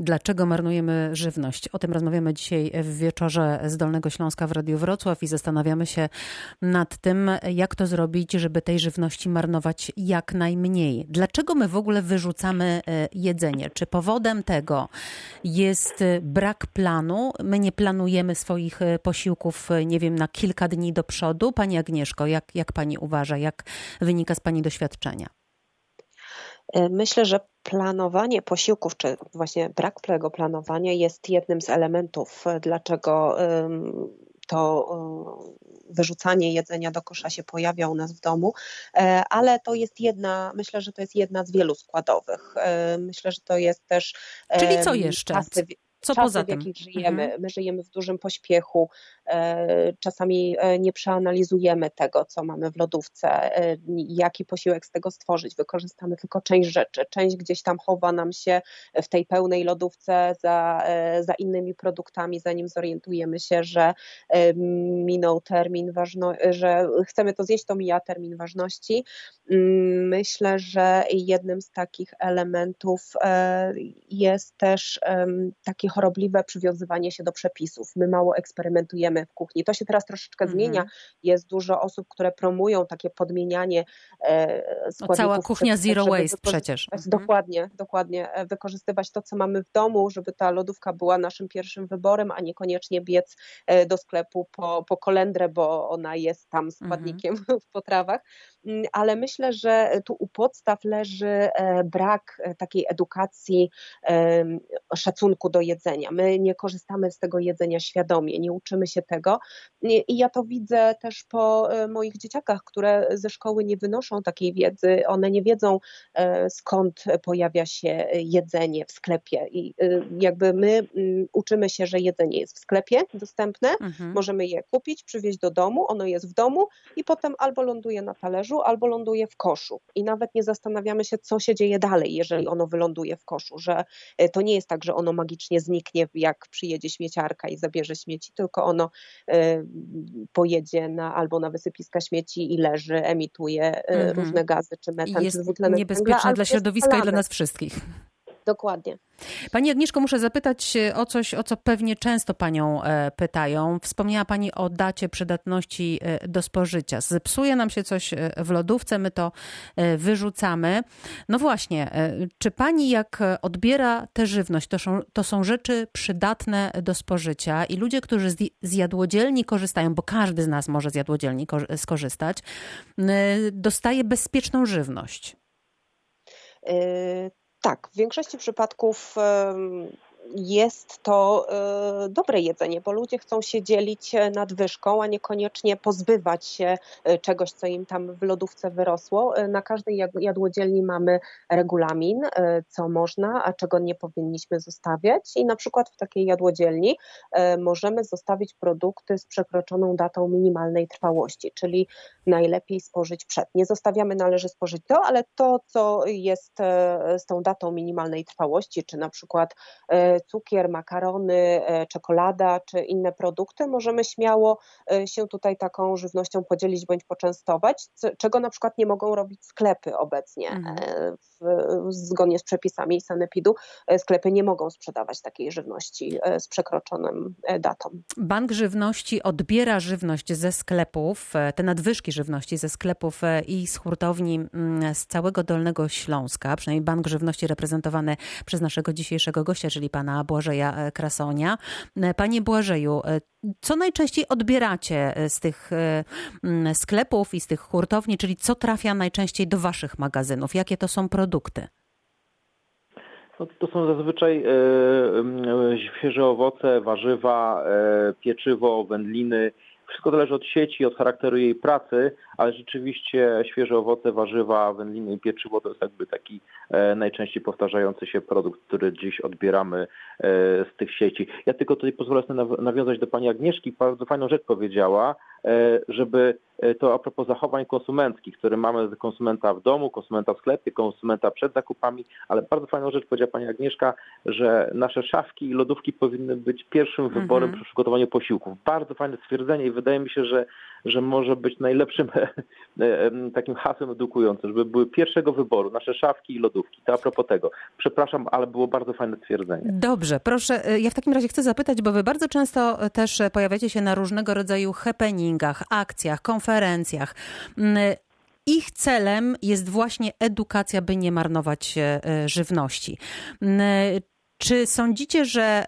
Dlaczego marnujemy żywność? O tym rozmawiamy dzisiaj w wieczorze z Dolnego Śląska w Radiu Wrocław i zastanawiamy się nad tym, jak to zrobić, żeby tej żywności marnować jak najmniej. Dlaczego my w ogóle wyrzucamy e, jedzenie? Czy powodem tego jest brak planu? My nie planujemy swoich e, posiłków, e, nie wiem, na kilka dni do przodu? Pani Agnieszko, jak, jak pani uważa, jak wynika z pani doświadczenia? Myślę, że planowanie posiłków, czy właśnie brak tego planowania jest jednym z elementów, dlaczego to wyrzucanie jedzenia do kosza się pojawia u nas w domu, e, ale to jest jedna, myślę, że to jest jedna z wielu składowych. E, myślę, że to jest też. Czyli co jeszcze? Czasy, co czasy, poza tym? w jakich żyjemy. Mhm. My żyjemy w dużym pośpiechu, e, czasami e, nie przeanalizujemy tego, co mamy w lodówce, e, jaki posiłek z tego stworzyć. Wykorzystamy tylko część rzeczy. Część gdzieś tam chowa nam się w tej pełnej lodówce za, za innymi produktami, zanim zorientujemy się, że minął termin ważności, że chcemy to zjeść, to mija termin ważności. Mm, myślę, że jednym z takich elementów jest też takie chorobliwe przywiązywanie się do przepisów. My mało eksperymentujemy w kuchni. To się teraz troszeczkę -hmm. zmienia. Jest dużo osób, które promują takie podmienianie e, składników. cała kuchnia zero waste przecież. Mhm. Dokładnie, dokładnie. E, wykorzystywać to, co mamy w domu, żeby ta lodówka była naszym pierwszym wyborem, a niekoniecznie biec e, do sklepu po, po kolendrę, bo ona jest tam mhm. składnikiem -hmm. w potrawach. Mm, ale myślę, że tu u podstaw leży e, brak takiej edukacji, szacunku do jedzenia jedzenia. My nie korzystamy z tego jedzenia świadomie, nie uczymy się tego. I ja to widzę też po e, moich dzieciakach, które ze szkoły nie wynoszą takiej wiedzy. One nie wiedzą, e, skąd pojawia się jedzenie w sklepie. I e, jakby my mm, uczymy się, że jedzenie jest w sklepie dostępne, mhm. możemy je kupić, przywieźć do domu, ono jest w domu i potem albo ląduje na talerzu, albo ląduje w koszu. I nawet nie zastanawiamy się, co się dzieje dalej, jeżeli ono wyląduje w koszu, że to nie jest tak, że ono magicznie zniknie, jak przyjedzie śmieciarka i zabierze śmieci, tylko ono y, pojedzie na, albo na wysypiska śmieci i leży, emituje y, różne gazy, czy metan, jest czy dwutlenek niebezpieczne węgla, dla środowiska i dla nas wszystkich. Dokładnie. Pani Agnieszko, muszę zapytać o coś, o co pewnie często Panią e, pytają. Wspomniała Pani o dacie przydatności e, do spożycia. Zepsuje nam się coś e, w lodówce, my to wyrzucamy. No właśnie, czy Pani jak odbiera tę żywność, to są, to są rzeczy przydatne do spożycia i ludzie, którzy z jadłodzielni korzystają, bo każdy z nas może z jadłodzielni skorzystać, dostaje bezpieczną żywność? Tak, w większości przypadków jest to e, dobre jedzenie, bo ludzie chcą się dzielić e, nadwyżką, a niekoniecznie pozbywać się e, czegoś, co im tam w lodówce wyrosło. Na każdej jadłodzielni mamy regulamin, co można, a czego nie powinniśmy zostawiać. I na przykład w takiej jadłodzielni możemy zostawić produkty z przekroczoną datą minimalnej trwałości, czyli najlepiej spożyć przed. Nie zostawiamy, należy spożyć to, ale to, co jest z tą datą minimalnej trwałości, czy na przykład cukier, makarony, e, czekolada czy inne produkty, możemy śmiało e, się tutaj taką żywnością podzielić bądź poczęstować, czego na przykład nie mogą robić sklepy obecnie. Mhm. E, zgodnie z przepisami sanepidu sklepy nie mogą sprzedawać takiej żywności z przekroczonym datą. Bank Żywności odbiera żywność ze sklepów, te nadwyżki żywności ze sklepów i z hurtowni mm, z całego Dolnego Śląska, przynajmniej Bank Żywności reprezentowany przez naszego dzisiejszego gościa, czyli pana Błażeja e, Krasonia. E, panie Błażeju, e, co najczęściej odbieracie z tych sklepów i z tych hurtowni, czyli co trafia najczęściej do waszych magazynów? Jakie to są produkty? No, to są zazwyczaj e, świeże owoce, warzywa, e, pieczywo, wędliny, wszystko zależy od sieci, od charakteru jej pracy, ale rzeczywiście świeże owoce, warzywa, wędliny i pieczywo to jest jakby taki e, najczęściej powtarzający się produkt, który dziś odbieramy e, z tych sieci. Ja tylko tutaj pozwolę sobie nawiązać do pani Agnieszki, bardzo fajną rzecz powiedziała, żeby to a propos zachowań konsumenckich, które mamy konsumenta w domu, konsumenta w sklepie, konsumenta przed zakupami, ale bardzo fajną rzecz powiedziała Pani Agnieszka, że nasze szafki i lodówki powinny być pierwszym wyborem mhm. przy przygotowaniu posiłków. Bardzo fajne stwierdzenie i wydaje mi się, że, że może być najlepszym takim hasłem edukującym, żeby były pierwszego wyboru nasze szafki i lodówki. To a propos tego. Przepraszam, ale było bardzo fajne stwierdzenie. Dobrze, proszę. Ja w takim razie chcę zapytać, bo wy bardzo często też pojawiacie się na różnego rodzaju happeningach, akcjach, konferencjach. Mm, ich celem jest właśnie edukacja, by nie marnować e, żywności. Mm, czy sądzicie, że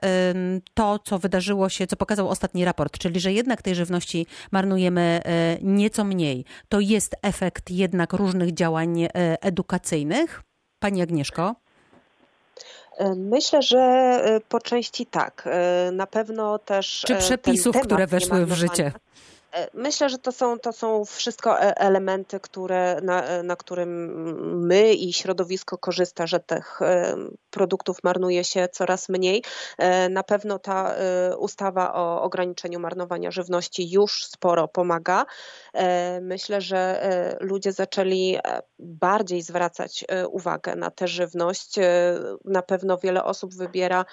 to, co wydarzyło się, co pokazał ostatni raport, czyli że jednak tej żywności marnujemy e, nieco mniej, to jest efekt jednak różnych działań e, edukacyjnych? Pani Agnieszko? Myślę, że po części tak. Na pewno też. Czy przepisów, które weszły w życie? E, myślę, że to są, to są wszystko e, elementy, które, na, na którym my i środowisko korzysta, że tych e, produktów marnuje się coraz mniej. Na pewno ta ustawa o ograniczeniu marnowania żywności już sporo pomaga. Myślę, że ludzie zaczęli bardziej zwracać uwagę na tę żywność. Na pewno wiele osób wybiera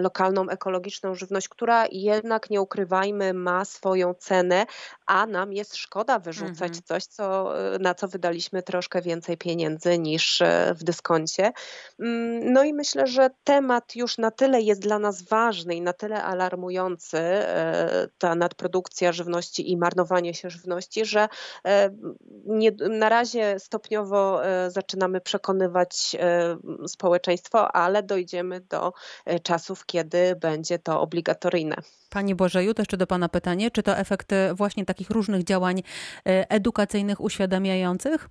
lokalną, ekologiczną żywność, która jednak, nie ukrywajmy, ma swoją cenę, a nam jest szkoda wyrzucać mhm. coś, co, na co wydaliśmy troszkę więcej pieniędzy niż e, w dyskoncie. Mm, no i myślę, że temat już na tyle jest dla nas ważny i na tyle alarmujący, e, ta nadprodukcja żywności i marnowanie się żywności, że nie, na razie stopniowo zaczynamy przekonywać społeczeństwo, ale dojdziemy do czasów, kiedy będzie to obligatoryjne. Pani Bożeju, to jeszcze do Pana pytanie, czy to efekt właśnie takich różnych działań e, edukacyjnych, uświadamiających?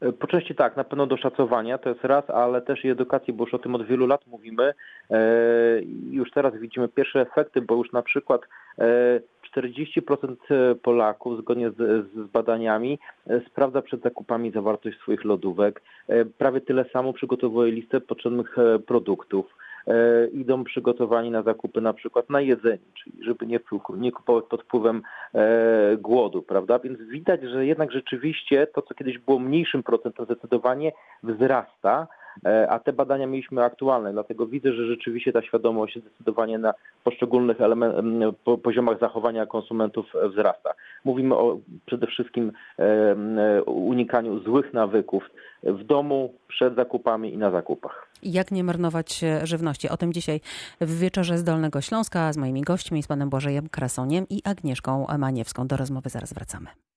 E, po części tak, na pewno do szacowania, to jest raz, ale też i edukacji, bo już o tym od wielu lat mówimy. E, już teraz widzimy pierwsze efekty, bo już na przykład 40% Polaków, zgodnie z, z, badaniami, sprawdza przed zakupami zawartość swoich lodówek. Prawie tyle samo przygotowuje listę potrzebnych produktów. E, idą przygotowani na zakupy na przykład na jedzenie, czyli żeby nie, nie kupować pod wpływem e, głodu, prawda? Więc widać, że jednak rzeczywiście to, co kiedyś było mniejszym procentem, zdecydowanie wzrasta. E, a te badania mieliśmy aktualne, dlatego widzę, że rzeczywiście ta świadomość zdecydowanie na poszczególnych element, poziomach zachowania konsumentów wzrasta. Mówimy o przede wszystkim unikaniu złych nawyków w domu, przed zakupami i na zakupach. Jak nie marnować żywności? O tym dzisiaj w wieczorze z Dolnego Śląska z moimi gośćmi, z panem Błażejem Krasoniem i Agnieszką Maniewską. Do rozmowy zaraz wracamy.